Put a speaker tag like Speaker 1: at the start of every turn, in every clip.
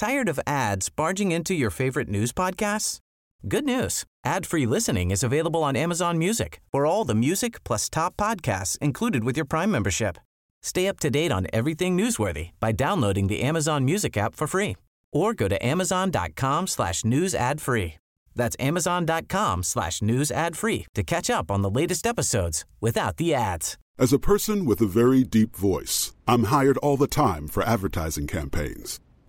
Speaker 1: Tired of ads barging into your favorite news podcasts? Good news. Ad-free listening is available on Amazon Music for all the music plus top podcasts included with your Prime membership. Stay up to date on everything newsworthy by downloading the Amazon Music app for free or go to amazon.com slash news ad free. That's amazon.com slash news ad free to catch up on the latest episodes without the ads.
Speaker 2: As a person with a very deep voice, I'm hired all the time for advertising campaigns.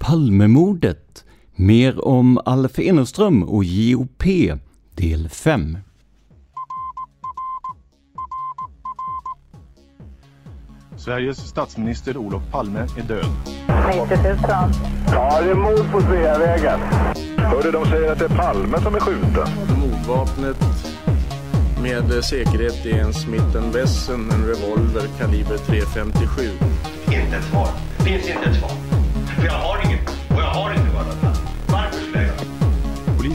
Speaker 3: Palmemordet. Mer om Alf Eneström och JOP, del 5.
Speaker 4: Sveriges statsminister Olof Palme är död.
Speaker 5: 90 000.
Speaker 6: Ja, det är mord på Sveavägen. Hörde de säger att det är Palme som är skjuten.
Speaker 7: Mordvapnet med säkerhet är en Smith Wesson, en revolver kaliber .357.
Speaker 8: Inte ett svar. Finns inte ett svar. För jag har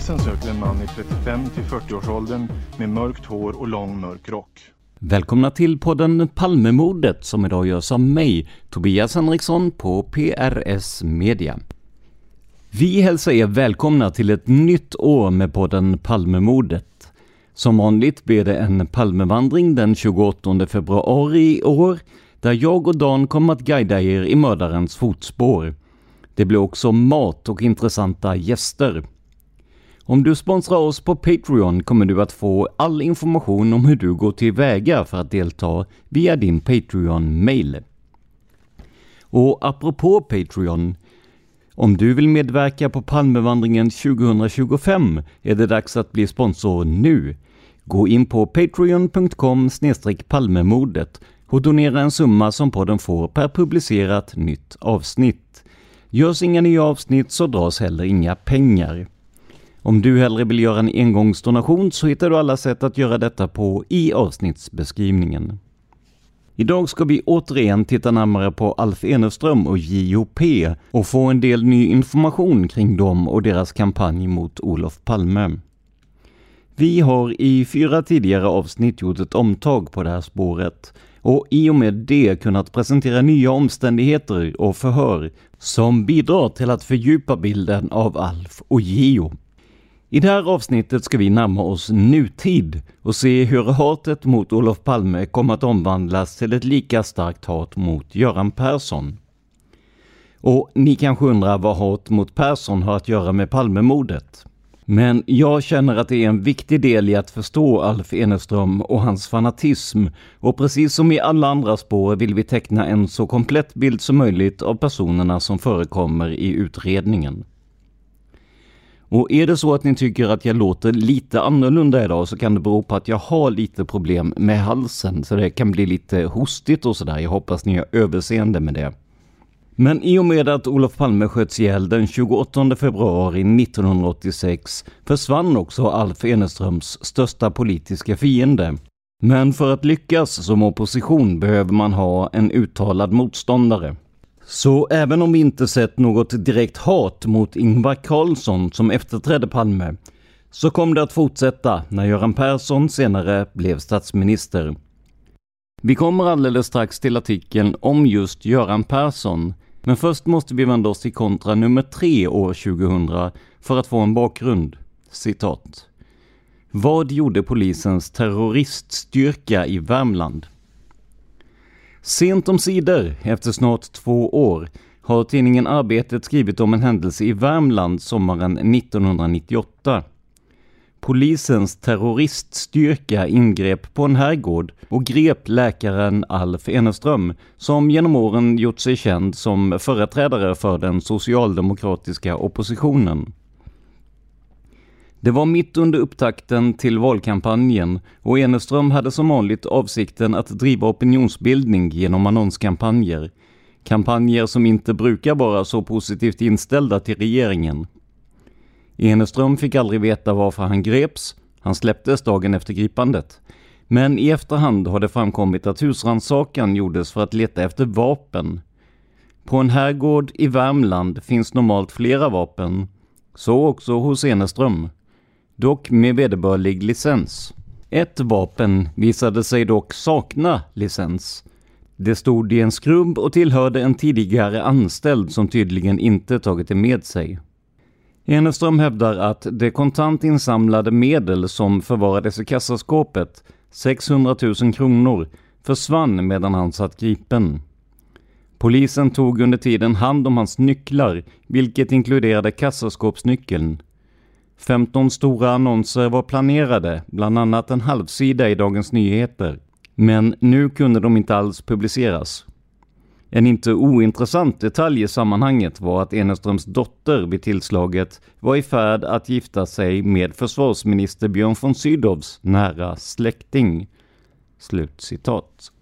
Speaker 4: Polisen söker en man i 35 till 40-årsåldern med mörkt hår och lång mörk rock.
Speaker 3: Välkomna till podden Palmemordet som idag görs av mig, Tobias Henriksson på PRS Media. Vi hälsar er välkomna till ett nytt år med podden Palmemordet. Som vanligt blir det en Palmevandring den 28 februari i år, där jag och Dan kommer att guida er i mördarens fotspår. Det blir också mat och intressanta gäster. Om du sponsrar oss på Patreon kommer du att få all information om hur du går tillväga för att delta via din Patreon-mail. Och apropå Patreon, om du vill medverka på Palmevandringen 2025 är det dags att bli sponsor nu. Gå in på patreon.com palmemordet och donera en summa som podden får per publicerat nytt avsnitt. Görs inga nya avsnitt så dras heller inga pengar. Om du hellre vill göra en engångsdonation så hittar du alla sätt att göra detta på i avsnittsbeskrivningen. Idag ska vi återigen titta närmare på Alf Eneström och JOP och få en del ny information kring dem och deras kampanj mot Olof Palme. Vi har i fyra tidigare avsnitt gjort ett omtag på det här spåret och i och med det kunnat presentera nya omständigheter och förhör som bidrar till att fördjupa bilden av Alf och Gio. I det här avsnittet ska vi närma oss nutid och se hur hatet mot Olof Palme kommer att omvandlas till ett lika starkt hat mot Göran Persson. Och ni kanske undrar vad hat mot Persson har att göra med Palmemordet? Men jag känner att det är en viktig del i att förstå Alf Eneström och hans fanatism och precis som i alla andra spår vill vi teckna en så komplett bild som möjligt av personerna som förekommer i utredningen. Och är det så att ni tycker att jag låter lite annorlunda idag så kan det bero på att jag har lite problem med halsen så det kan bli lite hostigt och sådär. Jag hoppas ni har överseende med det. Men i och med att Olof Palme sköts ihjäl den 28 februari 1986 försvann också Alf Eneströms största politiska fiende. Men för att lyckas som opposition behöver man ha en uttalad motståndare. Så även om vi inte sett något direkt hat mot Ingvar Carlsson som efterträdde Palme, så kom det att fortsätta när Göran Persson senare blev statsminister. Vi kommer alldeles strax till artikeln om just Göran Persson, men först måste vi vända oss till kontra nummer tre år 2000 för att få en bakgrund. Citat. Vad gjorde polisens terroriststyrka i Värmland? Sent om sidor, efter snart två år, har tidningen Arbetet skrivit om en händelse i Värmland sommaren 1998. Polisens terroriststyrka ingrep på en herrgård och grep läkaren Alf Eneström, som genom åren gjort sig känd som företrädare för den socialdemokratiska oppositionen. Det var mitt under upptakten till valkampanjen och Eneström hade som vanligt avsikten att driva opinionsbildning genom annonskampanjer. Kampanjer som inte brukar vara så positivt inställda till regeringen. Eneström fick aldrig veta varför han greps. Han släpptes dagen efter gripandet. Men i efterhand har det framkommit att husrannsakan gjordes för att leta efter vapen. På en herrgård i Värmland finns normalt flera vapen. Så också hos Eneström dock med vederbörlig licens. Ett vapen visade sig dock sakna licens. Det stod i en skrubb och tillhörde en tidigare anställd som tydligen inte tagit det med sig. Eneström hävdar att det kontant insamlade medel som förvarades i kassaskåpet, 600 000 kronor, försvann medan han satt gripen. Polisen tog under tiden hand om hans nycklar, vilket inkluderade kassaskåpsnyckeln. 15 stora annonser var planerade, bland annat en halvsida i Dagens Nyheter. Men nu kunde de inte alls publiceras. En inte ointressant detalj i sammanhanget var att Eneströms dotter vid tillslaget var i färd att gifta sig med försvarsminister Björn von Sydows nära släkting. Slutcitat. citat.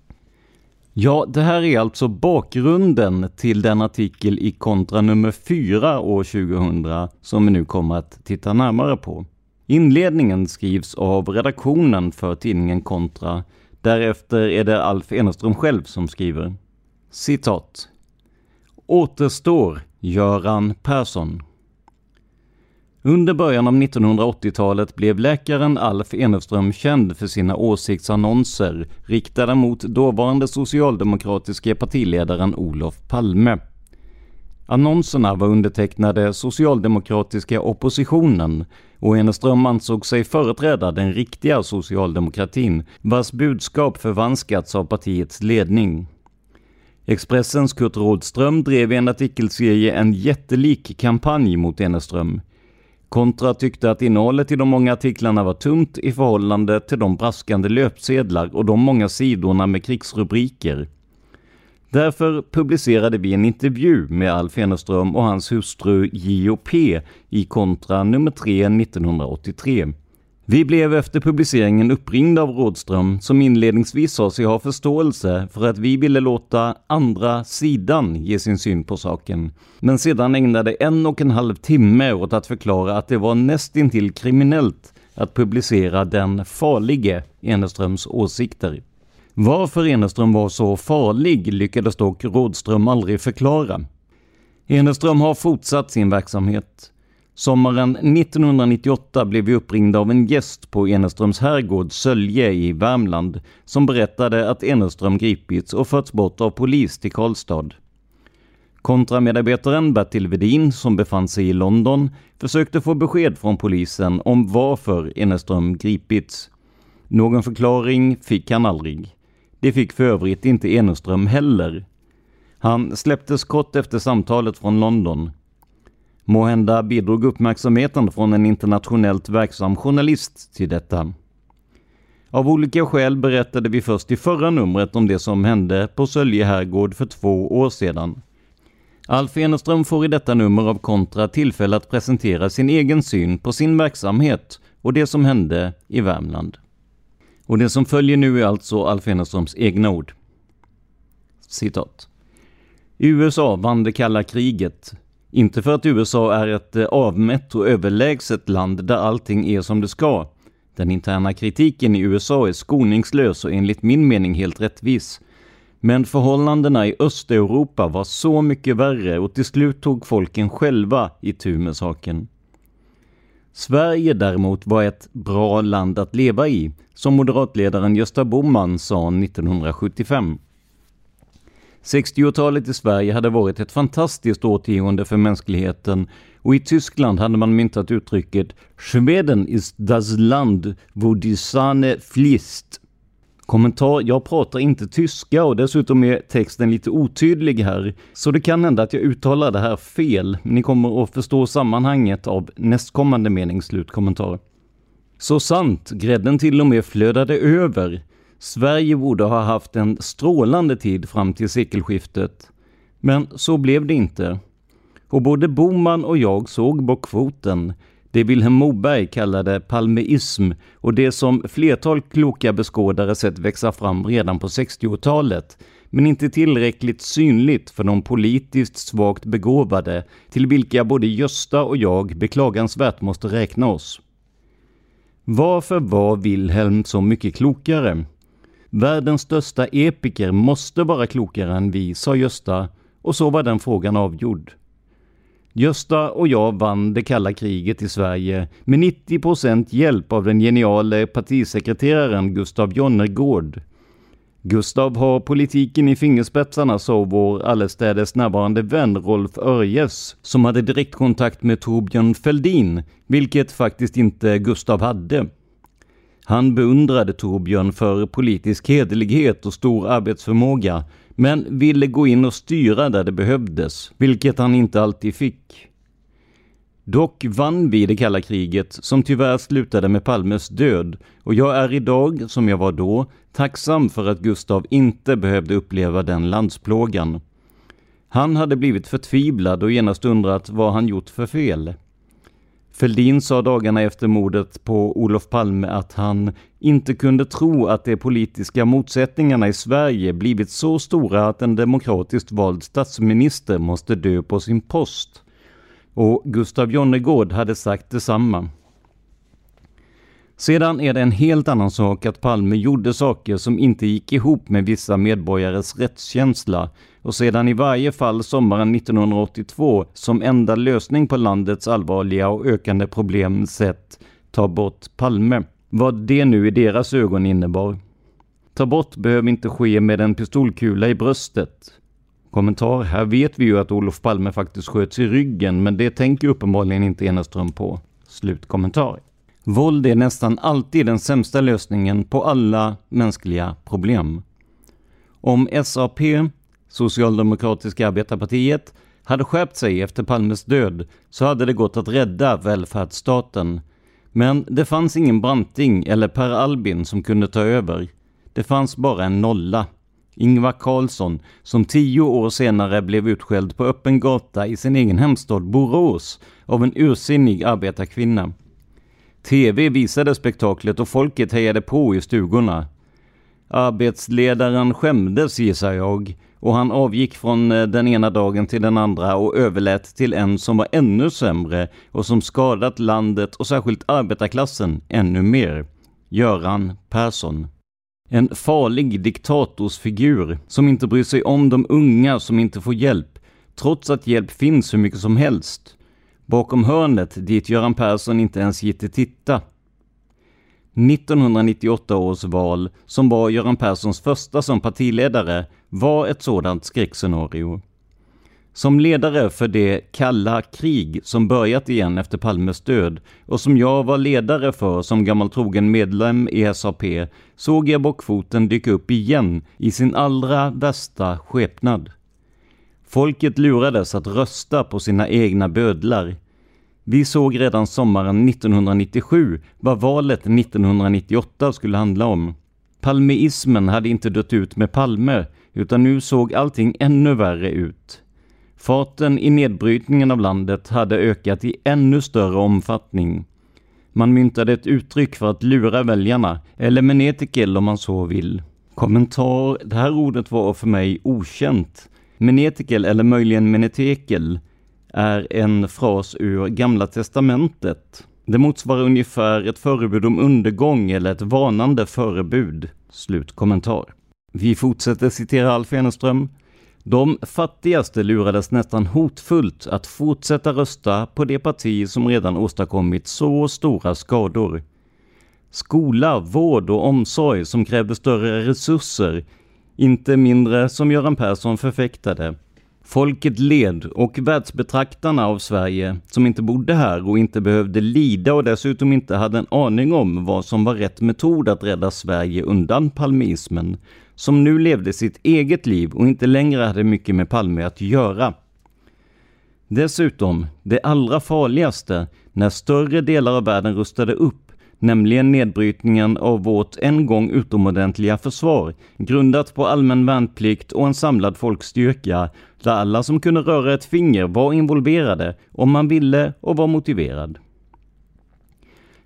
Speaker 3: Ja, det här är alltså bakgrunden till den artikel i kontra nummer 4 år 2000 som vi nu kommer att titta närmare på. Inledningen skrivs av redaktionen för tidningen Kontra. Därefter är det Alf Eneström själv som skriver. Citat. Återstår Göran Persson. Under början av 1980-talet blev läkaren Alf Eneström känd för sina åsiktsannonser riktade mot dåvarande socialdemokratiske partiledaren Olof Palme. Annonserna var undertecknade socialdemokratiska oppositionen och Eneström ansåg sig företräda den riktiga socialdemokratin vars budskap förvanskats av partiets ledning. Expressens Kurt Rådström drev i en artikelserie en jättelik kampanj mot Eneström Kontra tyckte att innehållet i de många artiklarna var tunt i förhållande till de braskande löpsedlar och de många sidorna med krigsrubriker. Därför publicerade vi en intervju med Alf Eneström och hans hustru J.O.P. i Kontra nummer 3 1983. Vi blev efter publiceringen uppringda av Rådström som inledningsvis sa sig ha förståelse för att vi ville låta andra sidan ge sin syn på saken. Men sedan ägnade en och en halv timme åt att förklara att det var nästintill kriminellt att publicera den farlige Eneströms åsikter. Varför Eneström var så farlig lyckades dock Rådström aldrig förklara. Eneström har fortsatt sin verksamhet. Sommaren 1998 blev vi uppringda av en gäst på Eneströms herrgård Sölje i Värmland som berättade att Eneström gripits och förts bort av polis till Karlstad. Kontramedarbetaren Bertil Vedin, som befann sig i London, försökte få besked från polisen om varför Eneström gripits. Någon förklaring fick han aldrig. Det fick för övrigt inte Eneström heller. Han släpptes kort efter samtalet från London. Måhända bidrog uppmärksamheten från en internationellt verksam journalist till detta. Av olika skäl berättade vi först i förra numret om det som hände på Sölje herrgård för två år sedan. Alf Eneström får i detta nummer av Kontra tillfälle att presentera sin egen syn på sin verksamhet och det som hände i Värmland. Och det som följer nu är alltså Alf Eneströms egna ord. Citat. USA vann det kalla kriget inte för att USA är ett eh, avmätt och överlägset land där allting är som det ska. Den interna kritiken i USA är skoningslös och enligt min mening helt rättvis. Men förhållandena i Östeuropa var så mycket värre och till slut tog folken själva itu med saken. Sverige däremot var ett bra land att leva i, som moderatledaren Gösta Bohman sa 1975. 60-talet i Sverige hade varit ett fantastiskt årtionde för mänskligheten och i Tyskland hade man myntat uttrycket ”Schweden ist das Land wo die Sahne fließt” Kommentar, jag pratar inte tyska och dessutom är texten lite otydlig här, så det kan hända att jag uttalar det här fel. Ni kommer att förstå sammanhanget av nästkommande mening, slutkommentar. Så sant, grädden till och med flödade över. Sverige borde ha haft en strålande tid fram till sekelskiftet. Men så blev det inte. Och både Boman och jag såg bockfoten. Det Vilhelm Moberg kallade palmeism och det som flertal kloka beskådare sett växa fram redan på 60-talet, men inte tillräckligt synligt för de politiskt svagt begåvade, till vilka både Gösta och jag beklagansvärt måste räkna oss. Varför var Wilhelm så mycket klokare? Världens största epiker måste vara klokare än vi, sa Gösta, och så var den frågan avgjord. Gösta och jag vann det kalla kriget i Sverige med 90 procent hjälp av den geniale partisekreteraren Gustav Jonnergård. Gustav har politiken i fingerspetsarna, sa vår allestädes närvarande vän Rolf Örjes, som hade direktkontakt med Torbjörn Fälldin, vilket faktiskt inte Gustav hade. Han beundrade Torbjörn för politisk hederlighet och stor arbetsförmåga, men ville gå in och styra där det behövdes, vilket han inte alltid fick. Dock vann vi det kalla kriget, som tyvärr slutade med Palmes död, och jag är idag, som jag var då, tacksam för att Gustav inte behövde uppleva den landsplågan. Han hade blivit förtvivlad och genast undrat vad han gjort för fel. Fälldin sa dagarna efter mordet på Olof Palme att han inte kunde tro att de politiska motsättningarna i Sverige blivit så stora att en demokratiskt vald statsminister måste dö på sin post. Och Gustav Jonnergård hade sagt detsamma. Sedan är det en helt annan sak att Palme gjorde saker som inte gick ihop med vissa medborgares rättskänsla och sedan i varje fall sommaren 1982 som enda lösning på landets allvarliga och ökande problem sett ta bort Palme. Vad det nu i deras ögon innebar. Ta bort behöver inte ske med en pistolkula i bröstet. Kommentar, här vet vi ju att Olof Palme faktiskt sköts i ryggen, men det tänker uppenbarligen inte Eneström på. Slutkommentar. Våld är nästan alltid den sämsta lösningen på alla mänskliga problem. Om SAP, Socialdemokratiska arbetarpartiet, hade skärpt sig efter Palmes död så hade det gått att rädda välfärdsstaten. Men det fanns ingen Branting eller Per Albin som kunde ta över. Det fanns bara en nolla. Ingvar Carlsson, som tio år senare blev utskälld på öppen gata i sin egen hemstad Borås av en ursinnig arbetarkvinna. TV visade spektaklet och folket hejade på i stugorna. Arbetsledaren skämdes gissar jag och han avgick från eh, den ena dagen till den andra och överlät till en som var ännu sämre och som skadat landet och särskilt arbetarklassen ännu mer. Göran Persson. En farlig diktatorsfigur som inte bryr sig om de unga som inte får hjälp, trots att hjälp finns hur mycket som helst. Bakom hörnet dit Göran Persson inte ens gick titta. 1998 års val, som var Göran Perssons första som partiledare, var ett sådant skräckscenario. Som ledare för det kalla krig som börjat igen efter Palmes död och som jag var ledare för som gammal trogen medlem i SAP såg jag bockfoten dyka upp igen i sin allra värsta skepnad. Folket lurades att rösta på sina egna bödlar. Vi såg redan sommaren 1997 vad valet 1998 skulle handla om. Palmeismen hade inte dött ut med Palme, utan nu såg allting ännu värre ut. Farten i nedbrytningen av landet hade ökat i ännu större omfattning. Man myntade ett uttryck för att lura väljarna, eller menetikel om man så vill. Kommentar, det här ordet var för mig okänt. Menetikel eller möjligen menetekel är en fras ur Gamla Testamentet. Det motsvarar ungefär ett förebud om undergång eller ett varnande förebud. Slutkommentar. Vi fortsätter citera Alf Eneström. De fattigaste lurades nästan hotfullt att fortsätta rösta på det parti som redan åstadkommit så stora skador. Skola, vård och omsorg som krävde större resurser, inte mindre som Göran Persson förfäktade. Folket led och världsbetraktarna av Sverige, som inte bodde här och inte behövde lida och dessutom inte hade en aning om vad som var rätt metod att rädda Sverige undan palmeismen, som nu levde sitt eget liv och inte längre hade mycket med Palme att göra. Dessutom, det allra farligaste, när större delar av världen rustade upp nämligen nedbrytningen av vårt en gång utomordentliga försvar, grundat på allmän värnplikt och en samlad folkstyrka, där alla som kunde röra ett finger var involverade, om man ville och var motiverad.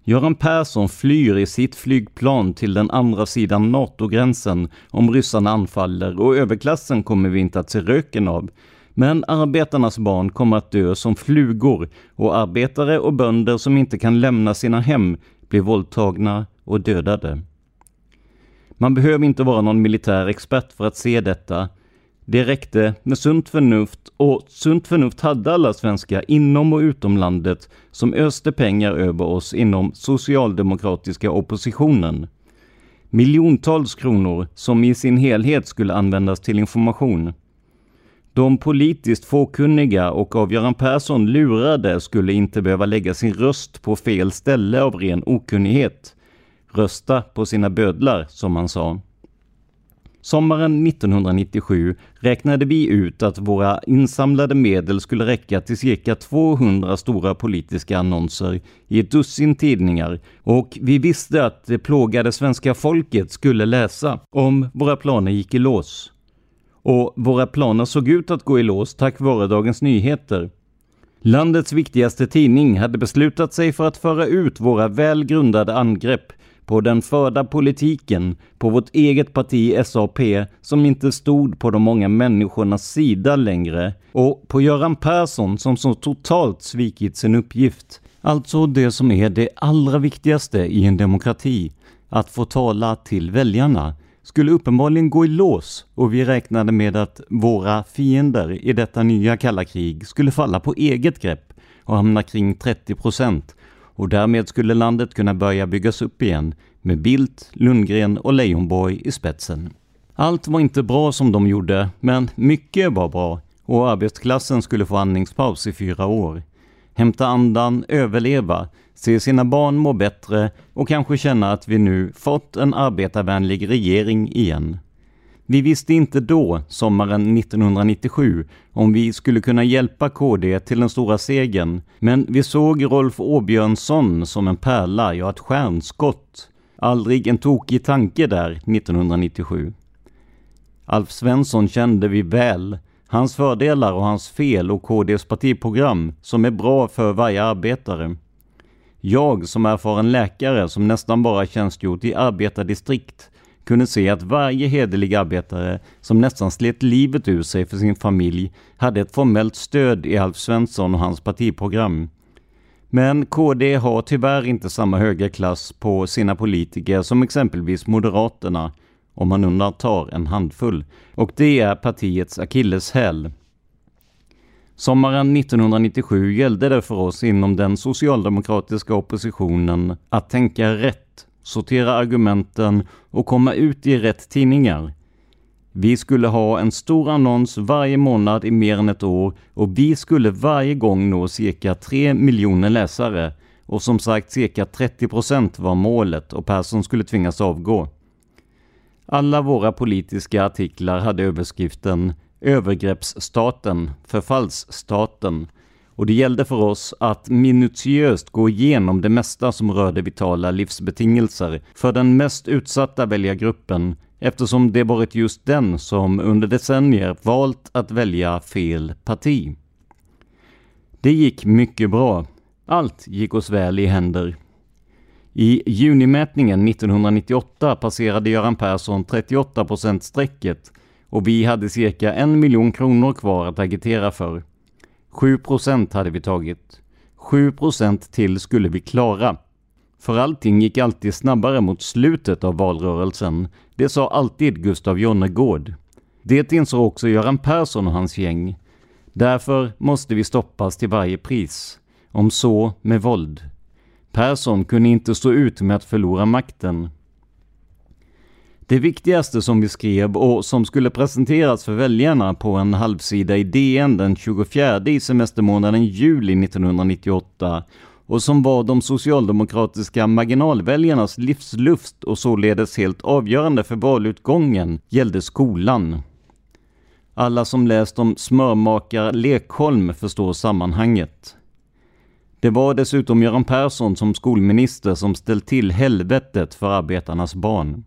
Speaker 3: Göran Persson flyr i sitt flygplan till den andra sidan NATO-gränsen om ryssarna anfaller och överklassen kommer vi inte att se röken av. Men arbetarnas barn kommer att dö som flugor och arbetare och bönder som inte kan lämna sina hem blir våldtagna och dödade. Man behöver inte vara någon militär expert för att se detta. Det räckte med sunt förnuft och sunt förnuft hade alla svenskar inom och utom landet som öste pengar över oss inom socialdemokratiska oppositionen. Miljontals kronor som i sin helhet skulle användas till information. De politiskt fåkunniga och av Göran Persson lurade skulle inte behöva lägga sin röst på fel ställe av ren okunnighet. Rösta på sina bödlar, som han sa. Sommaren 1997 räknade vi ut att våra insamlade medel skulle räcka till cirka 200 stora politiska annonser i ett dussin tidningar och vi visste att det plågade svenska folket skulle läsa om våra planer gick i lås. Och våra planer såg ut att gå i lås tack vare Dagens Nyheter. Landets viktigaste tidning hade beslutat sig för att föra ut våra välgrundade angrepp på den förda politiken, på vårt eget parti SAP som inte stod på de många människornas sida längre och på Göran Persson som så totalt svikit sin uppgift. Alltså det som är det allra viktigaste i en demokrati, att få tala till väljarna skulle uppenbarligen gå i lås och vi räknade med att våra fiender i detta nya kalla krig skulle falla på eget grepp och hamna kring 30 procent och därmed skulle landet kunna börja byggas upp igen med Bildt, Lundgren och Leijonborg i spetsen. Allt var inte bra som de gjorde, men mycket var bra och arbetsklassen skulle få andningspaus i fyra år. Hämta andan, överleva, se sina barn må bättre och kanske känna att vi nu fått en arbetarvänlig regering igen. Vi visste inte då, sommaren 1997, om vi skulle kunna hjälpa KD till den stora segern, men vi såg Rolf Åbjörnsson som en pärla, ja ett stjärnskott. Aldrig en tokig tanke där 1997. Alf Svensson kände vi väl, hans fördelar och hans fel och KDs partiprogram som är bra för varje arbetare. Jag som erfaren läkare som nästan bara tjänstgjort i arbetardistrikt kunde se att varje hederlig arbetare som nästan slet livet ur sig för sin familj hade ett formellt stöd i Alf Svensson och hans partiprogram. Men KD har tyvärr inte samma höga klass på sina politiker som exempelvis Moderaterna, om man undantar en handfull. Och det är partiets akilleshäl. Sommaren 1997 gällde det för oss inom den socialdemokratiska oppositionen att tänka rätt, sortera argumenten och komma ut i rätt tidningar. Vi skulle ha en stor annons varje månad i mer än ett år och vi skulle varje gång nå cirka 3 miljoner läsare. Och som sagt cirka 30 procent var målet och Persson skulle tvingas avgå. Alla våra politiska artiklar hade överskriften övergreppsstaten, förfallsstaten. Och det gällde för oss att minutiöst gå igenom det mesta som rörde vitala livsbetingelser för den mest utsatta väljargruppen eftersom det varit just den som under decennier valt att välja fel parti. Det gick mycket bra. Allt gick oss väl i händer. I junimätningen 1998 passerade Göran Persson 38% strecket och vi hade cirka en miljon kronor kvar att agitera för. 7 procent hade vi tagit. 7 procent till skulle vi klara. För allting gick alltid snabbare mot slutet av valrörelsen. Det sa alltid Gustav Jonnergård. Det insåg också Göran Persson och hans gäng. Därför måste vi stoppas till varje pris. Om så med våld. Persson kunde inte stå ut med att förlora makten. Det viktigaste som vi skrev och som skulle presenteras för väljarna på en halvsida i DN den 24 i semestermånaden juli 1998 och som var de socialdemokratiska marginalväljarnas livsluft och således helt avgörande för valutgången gällde skolan. Alla som läst om smörmakar Lekholm förstår sammanhanget. Det var dessutom Göran Persson som skolminister som ställt till helvetet för arbetarnas barn.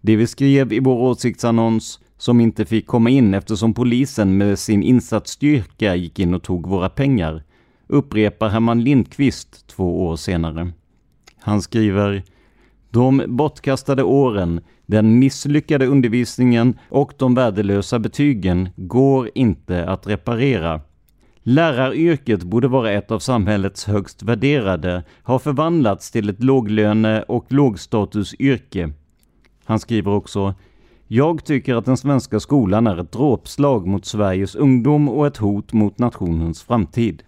Speaker 3: Det vi skrev i vår åsiktsannons, som inte fick komma in eftersom polisen med sin insatsstyrka gick in och tog våra pengar, upprepar Herman Lindqvist två år senare. Han skriver de bortkastade åren, den misslyckade undervisningen och de värdelösa betygen går inte att reparera. Läraryrket borde vara ett av samhällets högst värderade, har förvandlats till ett låglöne och lågstatusyrke. Han skriver också jag tycker att den svenska skolan är ett dråpslag mot Sveriges ungdom och ett hot mot nationens framtid.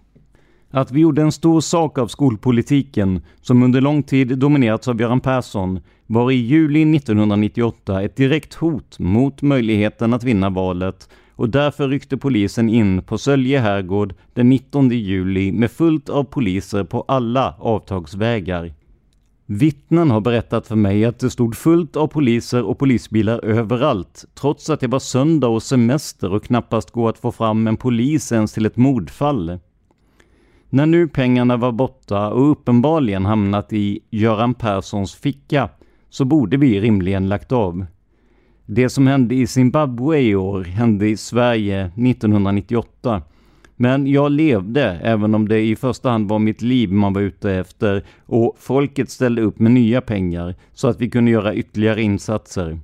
Speaker 3: Att vi gjorde en stor sak av skolpolitiken, som under lång tid dominerats av Göran Persson, var i juli 1998 ett direkt hot mot möjligheten att vinna valet och därför ryckte polisen in på Sölje herrgård den 19 juli med fullt av poliser på alla avtagsvägar. Vittnen har berättat för mig att det stod fullt av poliser och polisbilar överallt, trots att det var söndag och semester och knappast går att få fram en polis ens till ett mordfall. När nu pengarna var borta och uppenbarligen hamnat i Göran Perssons ficka så borde vi rimligen lagt av. Det som hände i Zimbabwe i år hände i Sverige 1998. Men jag levde, även om det i första hand var mitt liv man var ute efter och folket ställde upp med nya pengar så att vi kunde göra ytterligare insatser.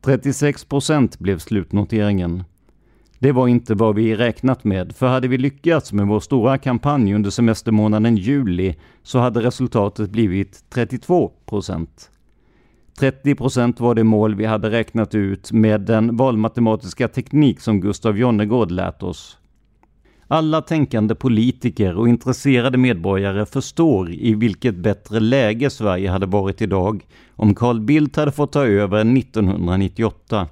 Speaker 3: 36 procent blev slutnoteringen. Det var inte vad vi räknat med, för hade vi lyckats med vår stora kampanj under semestermånaden juli så hade resultatet blivit 32 procent. 30 procent var det mål vi hade räknat ut med den valmatematiska teknik som Gustav Jonnergård lärt oss. Alla tänkande politiker och intresserade medborgare förstår i vilket bättre läge Sverige hade varit idag om Carl Bildt hade fått ta över 1998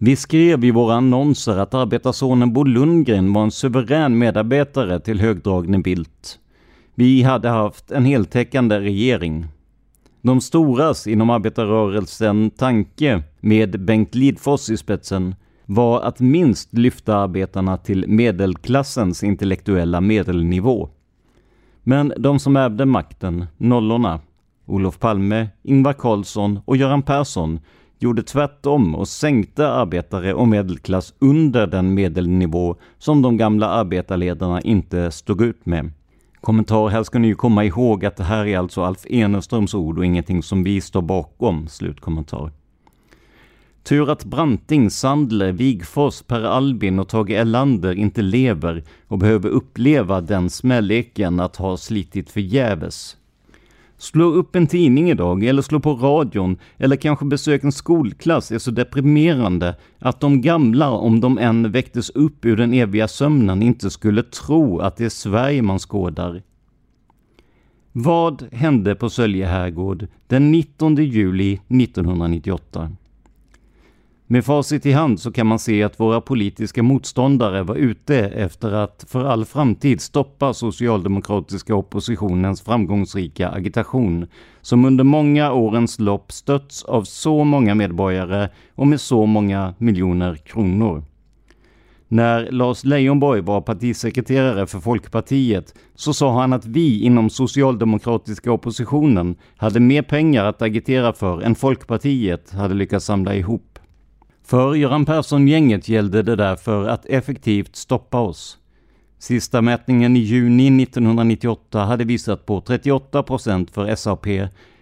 Speaker 3: vi skrev i våra annonser att arbetarsonen Bo Lundgren var en suverän medarbetare till högdragne Bildt. Vi hade haft en heltäckande regering. De storas inom arbetarrörelsen tanke, med Bengt Lidfors i spetsen, var att minst lyfta arbetarna till medelklassens intellektuella medelnivå. Men de som ärvde makten, nollorna, Olof Palme, Ingvar Carlsson och Göran Persson gjorde tvärtom och sänkte arbetare och medelklass under den medelnivå som de gamla arbetarledarna inte stod ut med. Kommentar, här ska ni ju komma ihåg att det här är alltså Alf Eneströms ord och ingenting som vi står bakom. Slutkommentar. Tur att Branting, Sandler, Wigfors, Per Albin och Tage Erlander inte lever och behöver uppleva den smälleken att ha slitit förgäves. Slå upp en tidning idag eller slå på radion eller kanske besök en skolklass är så deprimerande att de gamla, om de än väcktes upp ur den eviga sömnen, inte skulle tro att det är Sverige man skådar. Vad hände på Sölje herrgård den 19 juli 1998? Med facit i hand så kan man se att våra politiska motståndare var ute efter att för all framtid stoppa socialdemokratiska oppositionens framgångsrika agitation, som under många årens lopp stötts av så många medborgare och med så många miljoner kronor. När Lars Leijonborg var partisekreterare för Folkpartiet så sa han att vi inom socialdemokratiska oppositionen hade mer pengar att agitera för än Folkpartiet hade lyckats samla ihop. För Göran Persson-gänget gällde det därför att effektivt stoppa oss. Sista mätningen i juni 1998 hade visat på 38 procent för SAP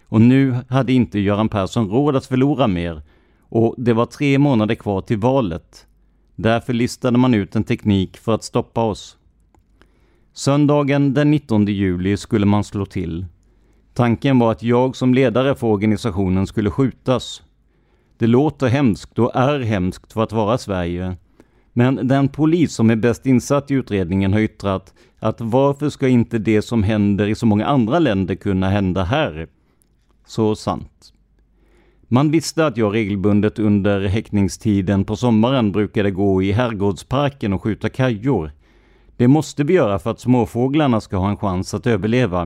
Speaker 3: och nu hade inte Göran Persson råd att förlora mer och det var tre månader kvar till valet. Därför listade man ut en teknik för att stoppa oss. Söndagen den 19 juli skulle man slå till. Tanken var att jag som ledare för organisationen skulle skjutas. Det låter hemskt och är hemskt för att vara Sverige. Men den polis som är bäst insatt i utredningen har yttrat att varför ska inte det som händer i så många andra länder kunna hända här? Så sant. Man visste att jag regelbundet under häckningstiden på sommaren brukade gå i herrgårdsparken och skjuta kajor. Det måste vi göra för att småfåglarna ska ha en chans att överleva.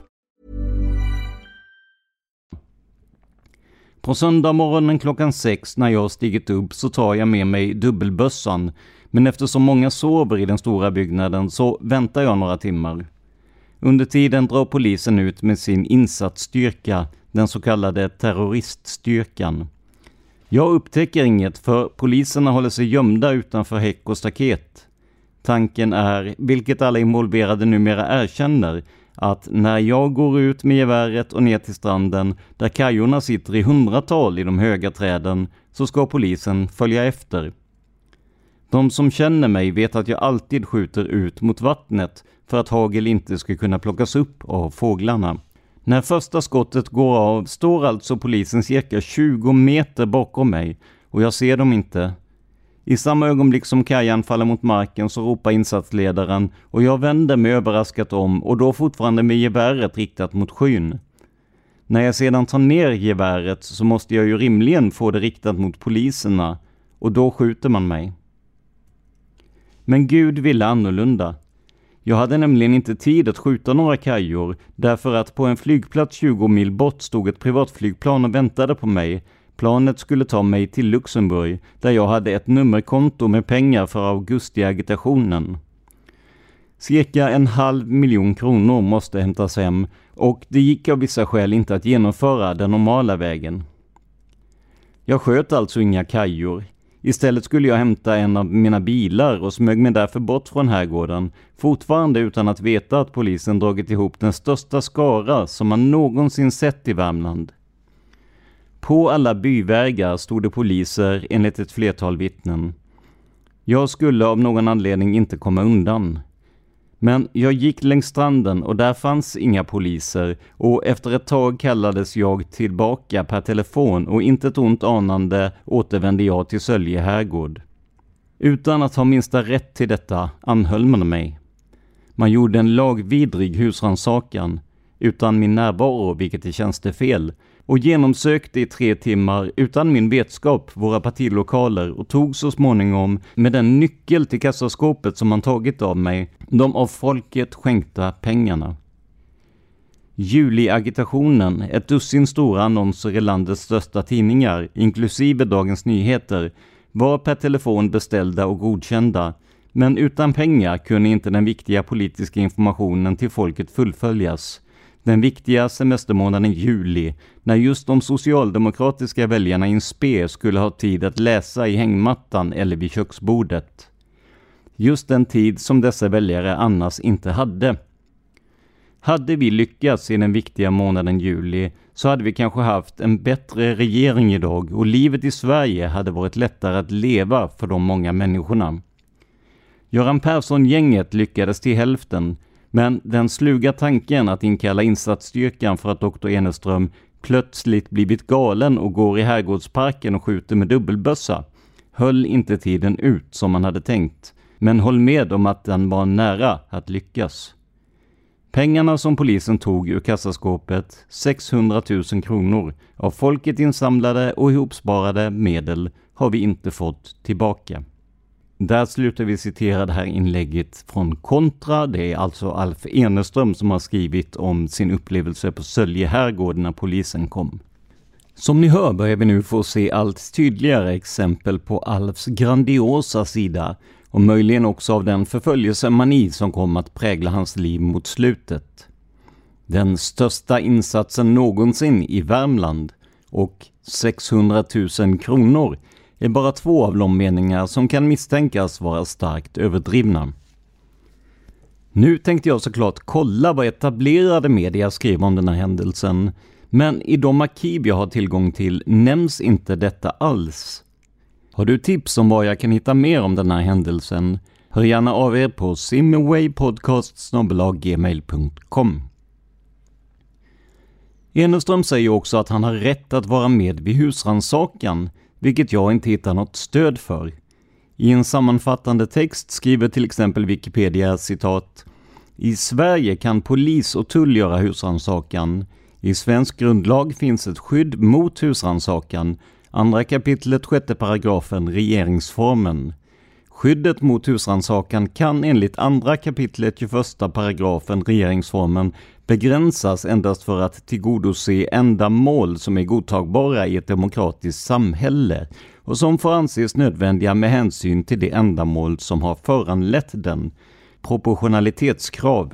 Speaker 3: På söndag morgonen klockan sex när jag stigit upp så tar jag med mig dubbelbössan. Men eftersom många sover i den stora byggnaden så väntar jag några timmar. Under tiden drar polisen ut med sin insatsstyrka, den så kallade terroriststyrkan. Jag upptäcker inget för poliserna håller sig gömda utanför häck och staket. Tanken är, vilket alla involverade numera erkänner, att när jag går ut med geväret och ner till stranden där kajorna sitter i hundratal i de höga träden så ska polisen följa efter. De som känner mig vet att jag alltid skjuter ut mot vattnet för att hagel inte ska kunna plockas upp av fåglarna. När första skottet går av står alltså polisen cirka 20 meter bakom mig och jag ser dem inte. I samma ögonblick som kajan faller mot marken så ropar insatsledaren och jag vänder mig överraskat om och då fortfarande med geväret riktat mot skyn. När jag sedan tar ner geväret så måste jag ju rimligen få det riktat mot poliserna och då skjuter man mig. Men Gud ville annorlunda. Jag hade nämligen inte tid att skjuta några kajor därför att på en flygplats 20 mil bort stod ett privatflygplan och väntade på mig. Planet skulle ta mig till Luxemburg där jag hade ett nummerkonto med pengar för augustiagitationen. Cirka en halv miljon kronor måste hämtas hem och det gick av vissa skäl inte att genomföra den normala vägen. Jag sköt alltså inga kajor. Istället skulle jag hämta en av mina bilar och smög mig därför bort från herrgården, fortfarande utan att veta att polisen dragit ihop den största skara som man någonsin sett i Värmland. På alla byvägar stod det poliser enligt ett flertal vittnen. Jag skulle av någon anledning inte komma undan. Men jag gick längs stranden och där fanns inga poliser och efter ett tag kallades jag tillbaka per telefon och inte ett ont anande återvände jag till Sölje herrgård. Utan att ha minsta rätt till detta anhöll man mig. Man gjorde en lagvidrig husrannsakan utan min närvaro, vilket är tjänstefel, och genomsökte i tre timmar utan min vetskap våra partilokaler och tog så småningom med den nyckel till kassaskåpet som man tagit av mig de av folket skänkta pengarna. Juliagitationen, ett dussin stora annonser i landets största tidningar, inklusive Dagens Nyheter, var per telefon beställda och godkända. Men utan pengar kunde inte den viktiga politiska informationen till folket fullföljas. Den viktiga semestermånaden juli, när just de socialdemokratiska väljarna i en spe skulle ha tid att läsa i hängmattan eller vid köksbordet. Just den tid som dessa väljare annars inte hade. Hade vi lyckats i den viktiga månaden juli så hade vi kanske haft en bättre regering idag och livet i Sverige hade varit lättare att leva för de många människorna. Göran Persson-gänget lyckades till hälften, men den sluga tanken att inkalla insatsstyrkan för att doktor Eneström plötsligt blivit galen och går i Herrgårdsparken och skjuter med dubbelbössa höll inte tiden ut som man hade tänkt, men håll med om att den var nära att lyckas. Pengarna som polisen tog ur kassaskåpet, 600 000 kronor, av folket insamlade och ihopsparade medel har vi inte fått tillbaka. Där slutar vi citera det här inlägget från Kontra. Det är alltså Alf Eneström som har skrivit om sin upplevelse på Sölje herrgård när polisen kom. Som ni hör börjar vi nu få se allt tydligare exempel på Alfs grandiosa sida och möjligen också av den förföljelsemani som kom att prägla hans liv mot slutet. Den största insatsen någonsin i Värmland och 600 000 kronor är bara två av de meningar som kan misstänkas vara starkt överdrivna. Nu tänkte jag såklart kolla vad etablerade media skrev om den här händelsen, men i de arkiv jag har tillgång till nämns inte detta alls. Har du tips om var jag kan hitta mer om den här händelsen? Hör gärna av er på simwaypodcast.gmail.com Eneström säger också att han har rätt att vara med vid husrannsakan vilket jag inte hittar något stöd för. I en sammanfattande text skriver till exempel Wikipedia citat i Sverige kan polis och tull göra husrannsakan. I svensk grundlag finns ett skydd mot husrannsakan Andra kapitlet, sjätte paragrafen, regeringsformen. Skyddet mot husrannsakan kan enligt andra kapitlet, 21 paragrafen, regeringsformen begränsas endast för att tillgodose ändamål som är godtagbara i ett demokratiskt samhälle och som får anses nödvändiga med hänsyn till det ändamål som har föranlett den. Proportionalitetskrav.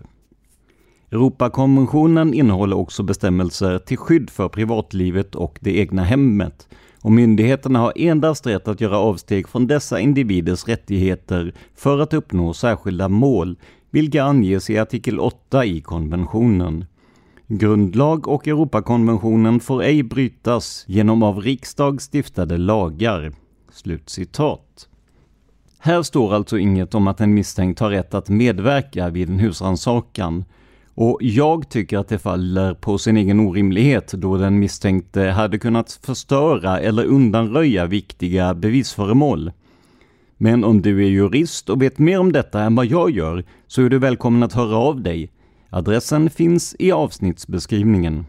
Speaker 3: Europakonventionen innehåller också bestämmelser till skydd för privatlivet och det egna hemmet och myndigheterna har endast rätt att göra avsteg från dessa individers rättigheter för att uppnå särskilda mål, vilka anges i artikel 8 i konventionen. Grundlag och Europakonventionen får ej brytas genom av riksdag stiftade lagar.” Slutcitat. Här står alltså inget om att en misstänkt har rätt att medverka vid en husrannsakan och jag tycker att det faller på sin egen orimlighet då den misstänkte hade kunnat förstöra eller undanröja viktiga bevisföremål. Men om du är jurist och vet mer om detta än vad jag gör så är du välkommen att höra av dig. Adressen finns i avsnittsbeskrivningen.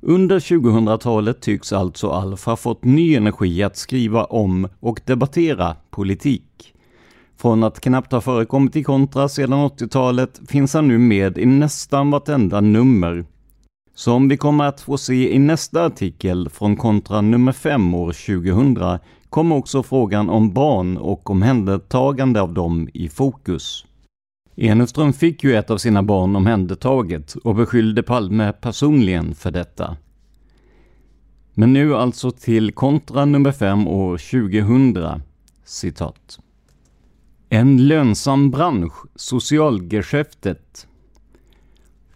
Speaker 3: Under 2000-talet tycks alltså Alf ha fått ny energi att skriva om och debattera politik. Från att knappt ha förekommit i kontra sedan 80-talet finns han nu med i nästan vartenda nummer. Som vi kommer att få se i nästa artikel från kontra nummer 5 år 2000 kommer också frågan om barn och omhändertagande av dem i fokus. Eneström fick ju ett av sina barn omhändertaget och beskyllde Palme personligen för detta. Men nu alltså till kontra nummer 5 år 2000. Citat. En lönsam bransch, socialgeschäftet.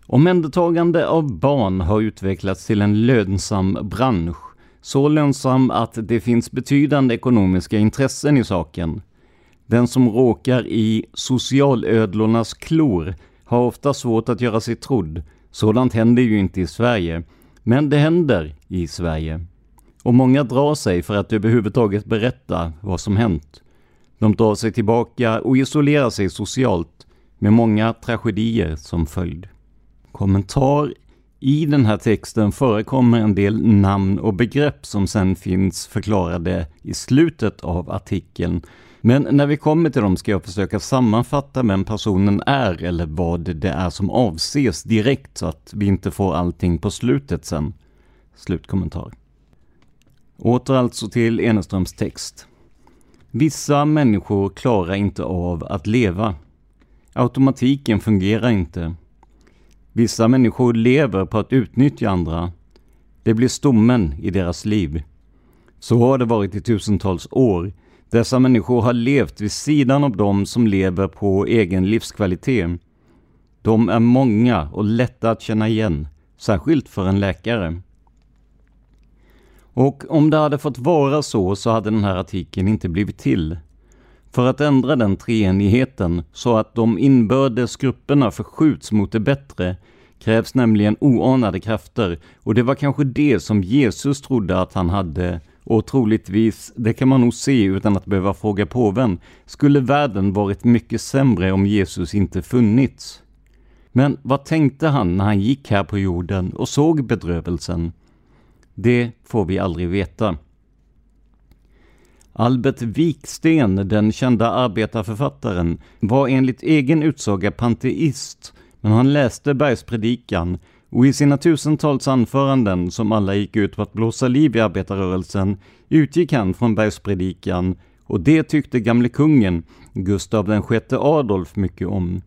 Speaker 3: Omhändertagande av barn har utvecklats till en lönsam bransch. Så lönsam att det finns betydande ekonomiska intressen i saken. Den som råkar i socialödlornas klor har ofta svårt att göra sig trodd. Sådant händer ju inte i Sverige. Men det händer i Sverige. Och många drar sig för att överhuvudtaget berätta vad som hänt. De drar sig tillbaka och isolerar sig socialt med många tragedier som följd. Kommentar i den här texten förekommer en del namn och begrepp som sen finns förklarade i slutet av artikeln. Men när vi kommer till dem ska jag försöka sammanfatta vem personen är eller vad det är som avses direkt så att vi inte får allting på slutet sen. Slutkommentar. Åter alltså till Eneströms text. Vissa människor klarar inte av att leva. Automatiken fungerar inte. Vissa människor lever på att utnyttja andra. Det blir stommen i deras liv. Så har det varit i tusentals år. Dessa människor har levt vid sidan av dem som lever på egen livskvalitet. De är många och lätta att känna igen, särskilt för en läkare. Och om det hade fått vara så, så hade den här artikeln inte blivit till. För att ändra den treenigheten så att de inbördes grupperna förskjuts mot det bättre krävs nämligen oanade krafter och det var kanske det som Jesus trodde att han hade och troligtvis, det kan man nog se utan att behöva fråga påven, skulle världen varit mycket sämre om Jesus inte funnits. Men vad tänkte han när han gick här på jorden och såg bedrövelsen? Det får vi aldrig veta. Albert Viksten, den kända arbetarförfattaren, var enligt egen utsaga panteist, men han läste Bergspredikan och i sina tusentals anföranden, som alla gick ut på att blåsa liv i arbetarrörelsen, utgick han från Bergspredikan och det tyckte gamle kungen, Gustav VI Adolf, mycket om.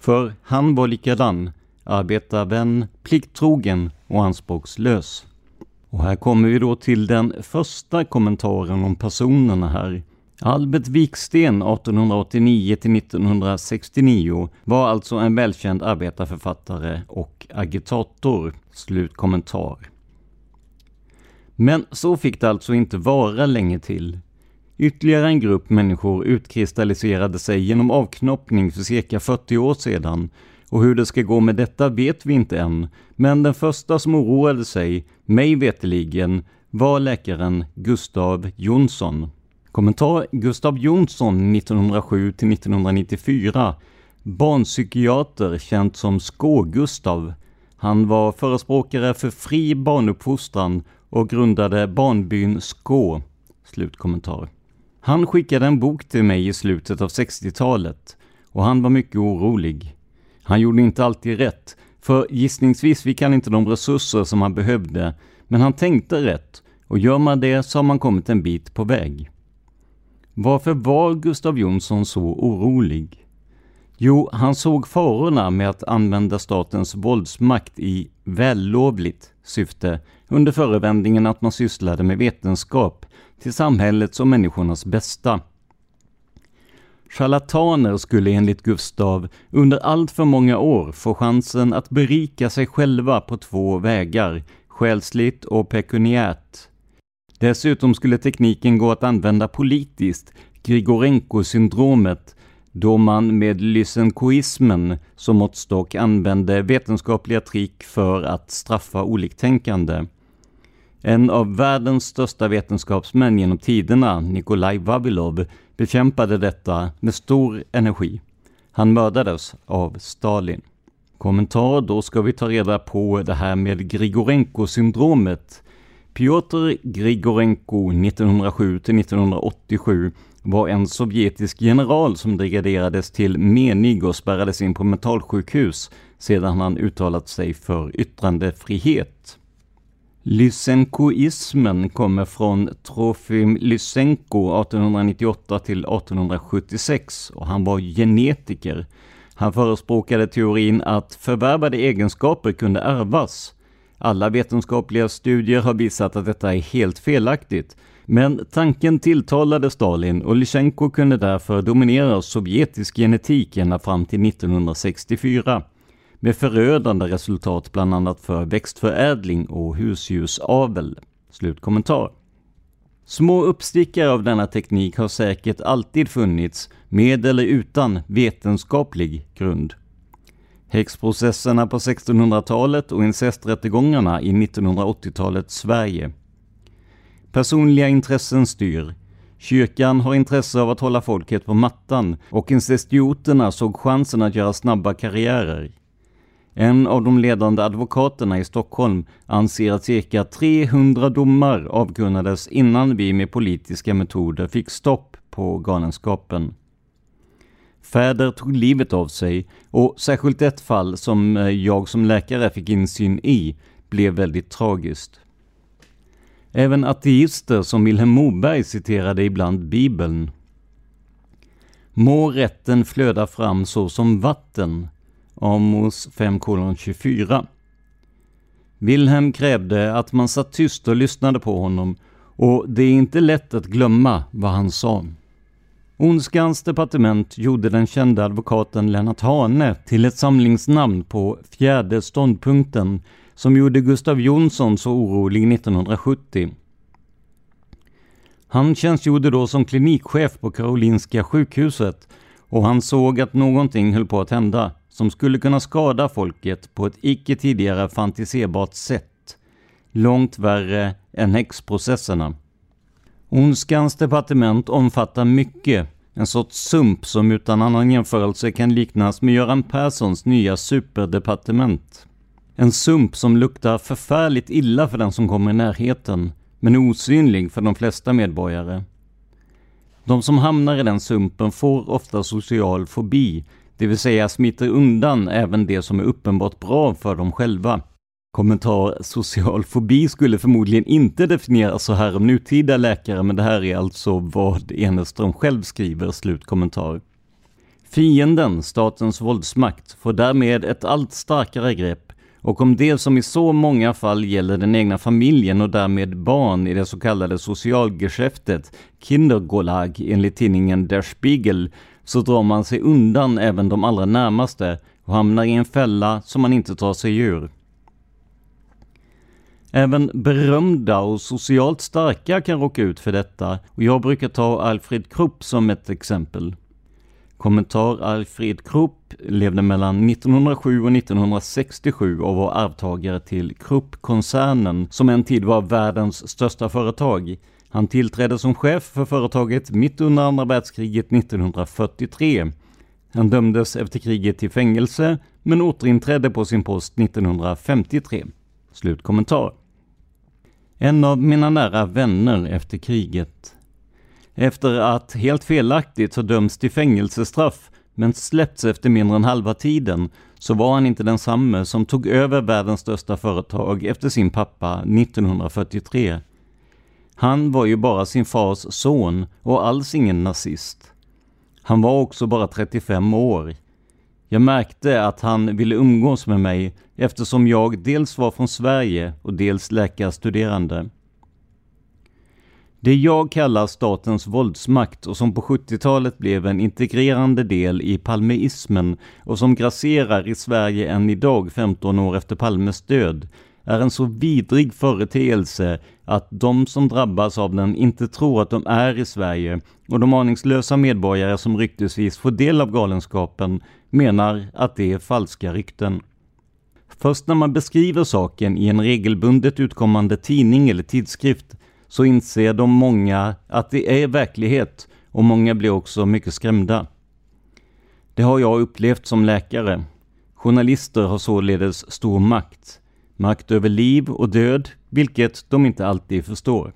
Speaker 3: För han var likadan, arbetarvän, plikttrogen och anspråkslös. Och här kommer vi då till den första kommentaren om personerna här. Albert Viksten 1889 till 1969 var alltså en välkänd arbetarförfattare och agitator. Slutkommentar. Men så fick det alltså inte vara länge till. Ytterligare en grupp människor utkristalliserade sig genom avknoppning för cirka 40 år sedan och hur det ska gå med detta vet vi inte än, men den första som oroade sig, mig veteligen, var läkaren Gustav Jonsson. Kommentar Gustav Jonsson 1907 till 1994 Barnpsykiater känd som Skå-Gustav. Han var förespråkare för fri barnuppfostran och grundade barnbyn Skå. Slutkommentar. Han skickade en bok till mig i slutet av 60-talet och han var mycket orolig. Han gjorde inte alltid rätt, för gissningsvis fick han inte de resurser som han behövde, men han tänkte rätt och gör man det så har man kommit en bit på väg. Varför var Gustav Jonsson så orolig? Jo, han såg farorna med att använda statens våldsmakt i vällovligt syfte under förevändningen att man sysslade med vetenskap till samhällets och människornas bästa. Charlataner skulle enligt Gustav under allt för många år få chansen att berika sig själva på två vägar, själsligt och pekuniärt. Dessutom skulle tekniken gå att använda politiskt, Grigorenko-syndromet, då man med lysenkoismen som måttstock använde vetenskapliga trick för att straffa oliktänkande. En av världens största vetenskapsmän genom tiderna, Nikolaj Vavilov, bekämpade detta med stor energi. Han mördades av Stalin. Kommentar, då ska vi ta reda på det här med Grigorenko-syndromet. Piotr Grigorenko 1907-1987 var en sovjetisk general som degraderades till menig och spärrades in på mentalsjukhus sedan han uttalat sig för yttrandefrihet. Lysenkoismen kommer från Trofim Lysenko 1898 till 1876 och han var genetiker. Han förespråkade teorin att förvärvade egenskaper kunde ärvas. Alla vetenskapliga studier har visat att detta är helt felaktigt. Men tanken tilltalade Stalin och Lysenko kunde därför dominera sovjetisk genetik ända fram till 1964 med förödande resultat bland annat för växtförädling och husdjursavel. Slutkommentar. Små uppstickare av denna teknik har säkert alltid funnits, med eller utan vetenskaplig grund. Häxprocesserna på 1600-talet och incesträttegångarna i 1980-talets Sverige. Personliga intressen styr. Kyrkan har intresse av att hålla folket på mattan och incestioterna såg chansen att göra snabba karriärer. En av de ledande advokaterna i Stockholm anser att cirka 300 domar avkunnades innan vi med politiska metoder fick stopp på galenskapen. Fäder tog livet av sig och särskilt ett fall som eh, jag som läkare fick insyn i blev väldigt tragiskt. Även ateister som Vilhelm Moberg citerade ibland Bibeln. Må rätten flöda fram så som vatten. Amos 5.24. Wilhelm krävde att man satt tyst och lyssnade på honom och det är inte lätt att glömma vad han sa. Ondskans departement gjorde den kände advokaten Lennart Hane till ett samlingsnamn på fjärde ståndpunkten som gjorde Gustav Jonsson så orolig 1970. Han tjänstgjorde då som klinikchef på Karolinska sjukhuset och han såg att någonting höll på att hända som skulle kunna skada folket på ett icke tidigare fantiserbart sätt. Långt värre än häxprocesserna. Ondskans departement omfattar mycket, en sorts sump som utan annan jämförelse kan liknas med Göran Perssons nya superdepartement. En sump som luktar förfärligt illa för den som kommer i närheten, men osynlig för de flesta medborgare. De som hamnar i den sumpen får ofta social fobi, det vill säga smiter undan även det som är uppenbart bra för dem själva. Kommentar social fobi skulle förmodligen inte definieras så här av nutida läkare, men det här är alltså vad Eneström själv skriver, slutkommentar. Fienden, statens våldsmakt, får därmed ett allt starkare grepp och om det som i så många fall gäller den egna familjen och därmed barn i det så kallade socialgeschäftet, Kindergolag enligt tidningen Der Spiegel, så drar man sig undan även de allra närmaste och hamnar i en fälla som man inte tar sig ur. Även berömda och socialt starka kan råka ut för detta och jag brukar ta Alfred Krupp som ett exempel. Kommentar Alfred Krupp levde mellan 1907 och 1967 och var arvtagare till Krupp-koncernen som en tid var världens största företag. Han tillträdde som chef för företaget mitt under andra världskriget 1943. Han dömdes efter kriget till fängelse men återinträdde på sin post 1953. Slutkommentar. En av mina nära vänner efter kriget. Efter att helt felaktigt ha dömts till fängelsestraff men släppts efter mindre än halva tiden så var han inte densamme som tog över världens största företag efter sin pappa 1943. Han var ju bara sin fars son och alls ingen nazist. Han var också bara 35 år. Jag märkte att han ville umgås med mig eftersom jag dels var från Sverige och dels läkarstuderande. Det jag kallar statens våldsmakt och som på 70-talet blev en integrerande del i palmeismen och som grasserar i Sverige än idag 15 år efter Palmes död är en så vidrig företeelse att de som drabbas av den inte tror att de är i Sverige och de aningslösa medborgare som ryktesvis får del av galenskapen menar att det är falska rykten. Först när man beskriver saken i en regelbundet utkommande tidning eller tidskrift så inser de många att det är verklighet och många blir också mycket skrämda. Det har jag upplevt som läkare. Journalister har således stor makt. Makt över liv och död, vilket de inte alltid förstår.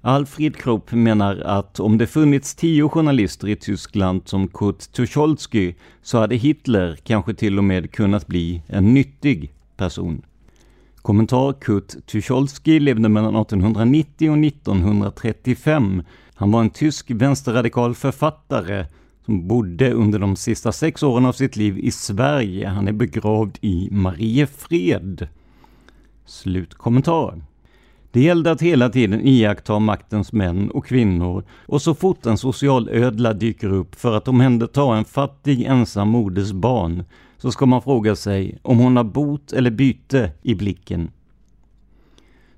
Speaker 3: Alfred Krupp menar att om det funnits tio journalister i Tyskland som Kurt Tucholsky så hade Hitler kanske till och med kunnat bli en nyttig person. Kommentar Kurt Tucholsky levde mellan 1890 och 1935. Han var en tysk vänsterradikal författare som bodde under de sista sex åren av sitt liv i Sverige. Han är begravd i Mariefred. Slutkommentar. Det gällde att hela tiden iaktta maktens män och kvinnor och så fort en socialödla dyker upp för att omhänderta en fattig ensam moders barn så ska man fråga sig om hon har bot eller byte i blicken.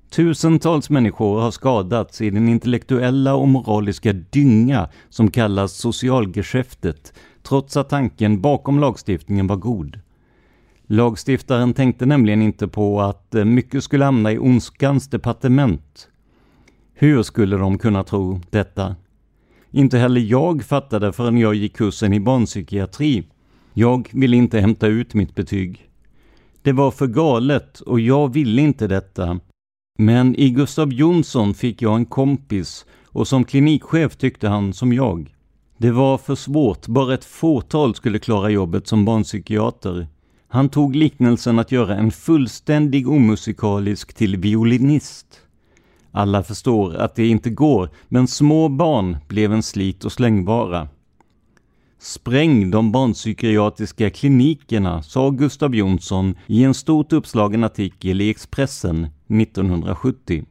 Speaker 3: Tusentals människor har skadats i den intellektuella och moraliska dynga som kallas socialgeschäftet, trots att tanken bakom lagstiftningen var god. Lagstiftaren tänkte nämligen inte på att eh, mycket skulle hamna i ondskans departement. Hur skulle de kunna tro detta? Inte heller jag fattade förrän jag gick kursen i barnpsykiatri Jag ville inte hämta ut mitt betyg. Det var för galet och jag ville inte detta. Men i Gustav Jonsson fick jag en kompis och som klinikchef tyckte han som jag. Det var för svårt, bara ett fåtal skulle klara jobbet som barnpsykiater. Han tog liknelsen att göra en fullständig omusikalisk till violinist. Alla förstår att det inte går, men små barn blev en slit och slängvara. Spräng de barnpsykiatriska klinikerna, sa Gustav Jonsson i en stort uppslagen artikel i Expressen 1970.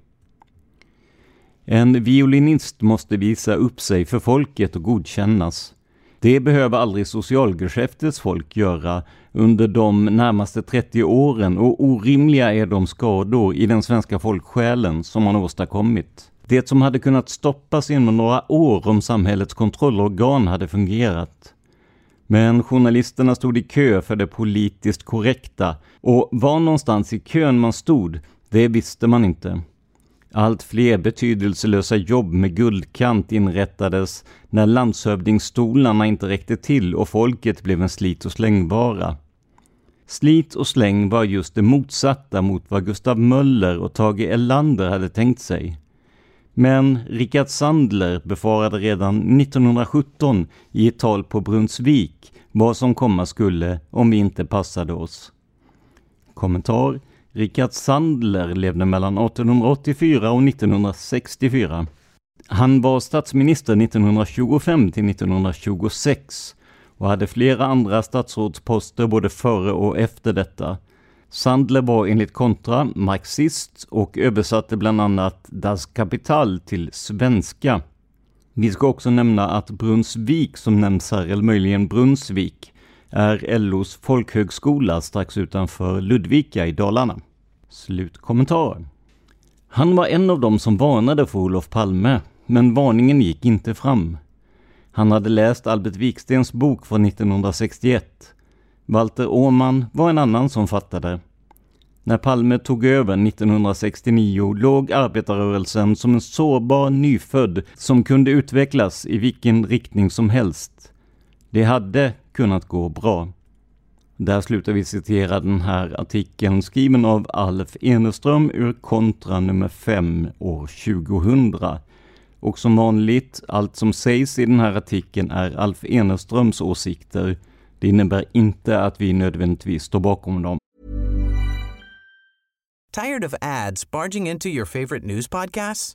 Speaker 3: En violinist måste visa upp sig för folket och godkännas. Det behöver aldrig socialgeschäftets folk göra under de närmaste 30 åren och orimliga är de skador i den svenska folksjälen som man åstadkommit. Det som hade kunnat stoppas inom några år om samhällets kontrollorgan hade fungerat. Men journalisterna stod i kö för det politiskt korrekta och var någonstans i kön man stod, det visste man inte. Allt fler betydelselösa jobb med guldkant inrättades när landshövdingstolarna inte räckte till och folket blev en slit och slängvara. Slit och släng var just det motsatta mot vad Gustav Möller och Tage Erlander hade tänkt sig. Men Rickard Sandler befarade redan 1917 i ett tal på Brunnsvik vad som komma skulle om vi inte passade oss. Kommentar Rickard Sandler levde mellan 1884 och 1964. Han var statsminister 1925 till 1926 och hade flera andra statsrådsposter både före och efter detta. Sandler var enligt Kontra marxist och översatte bland annat Das Kapital till svenska. Vi ska också nämna att Brunnsvik som nämns här, eller möjligen Brunnsvik, är LOs folkhögskola strax utanför Ludvika i Dalarna. Slutkommentar. Han var en av dem som varnade för Olof Palme, men varningen gick inte fram. Han hade läst Albert Vikstens bok från 1961. Walter Åman var en annan som fattade. När Palme tog över 1969 låg arbetarrörelsen som en sårbar nyfödd som kunde utvecklas i vilken riktning som helst. Det hade kunnat gå bra. Där slutar vi citera den här artikeln skriven av Alf Eneström ur Kontra nummer 5 år 2000. Och som vanligt, allt som sägs i den här artikeln är Alf Eneströms åsikter. Det innebär inte att vi nödvändigtvis står bakom dem.
Speaker 1: Tired of ads barging into your favorite news podcasts?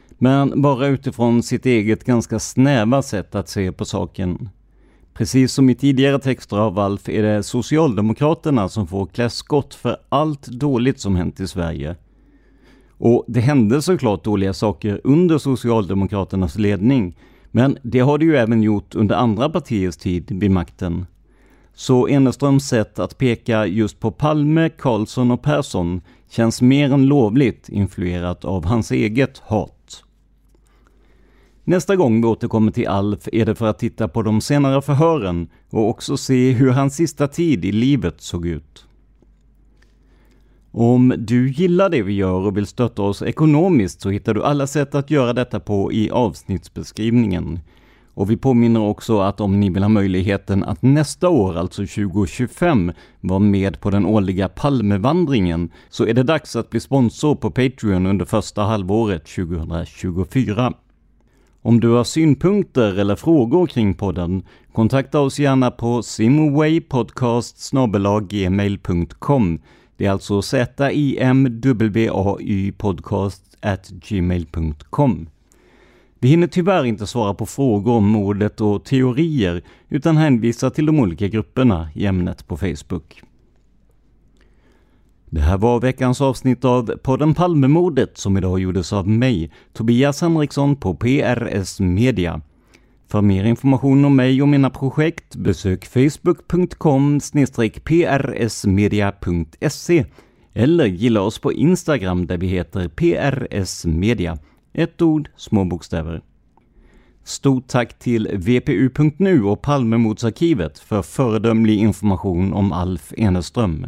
Speaker 3: men bara utifrån sitt eget ganska snäva sätt att se på saken. Precis som i tidigare texter av Alf är det Socialdemokraterna som får klä skott för allt dåligt som hänt i Sverige. Och det hände såklart dåliga saker under Socialdemokraternas ledning, men det har det ju även gjort under andra partiers tid vid makten. Så Eneströms sätt att peka just på Palme, Karlsson och Persson känns mer än lovligt influerat av hans eget hat. Nästa gång vi återkommer till Alf är det för att titta på de senare förhören och också se hur hans sista tid i livet såg ut. Om du gillar det vi gör och vill stötta oss ekonomiskt så hittar du alla sätt att göra detta på i avsnittsbeskrivningen. Och vi påminner också att om ni vill ha möjligheten att nästa år, alltså 2025, vara med på den årliga Palmevandringen, så är det dags att bli sponsor på Patreon under första halvåret 2024. Om du har synpunkter eller frågor kring podden, kontakta oss gärna på simwaypodcast.gmail.com. Det är alltså z-i-m-w-a-y podcast at gmail.com. Vi hinner tyvärr inte svara på frågor om mordet och teorier, utan hänvisar till de olika grupperna i ämnet på Facebook. Det här var veckans avsnitt av podden Palmemordet som idag gjordes av mig, Tobias Henriksson på PRS Media. För mer information om mig och mina projekt besök facebook.com prsmedia.se eller gilla oss på Instagram där vi heter prsmedia. Ett ord, små bokstäver. Stort tack till VPU.nu och Palmemordsarkivet för föredömlig information om Alf Eneström.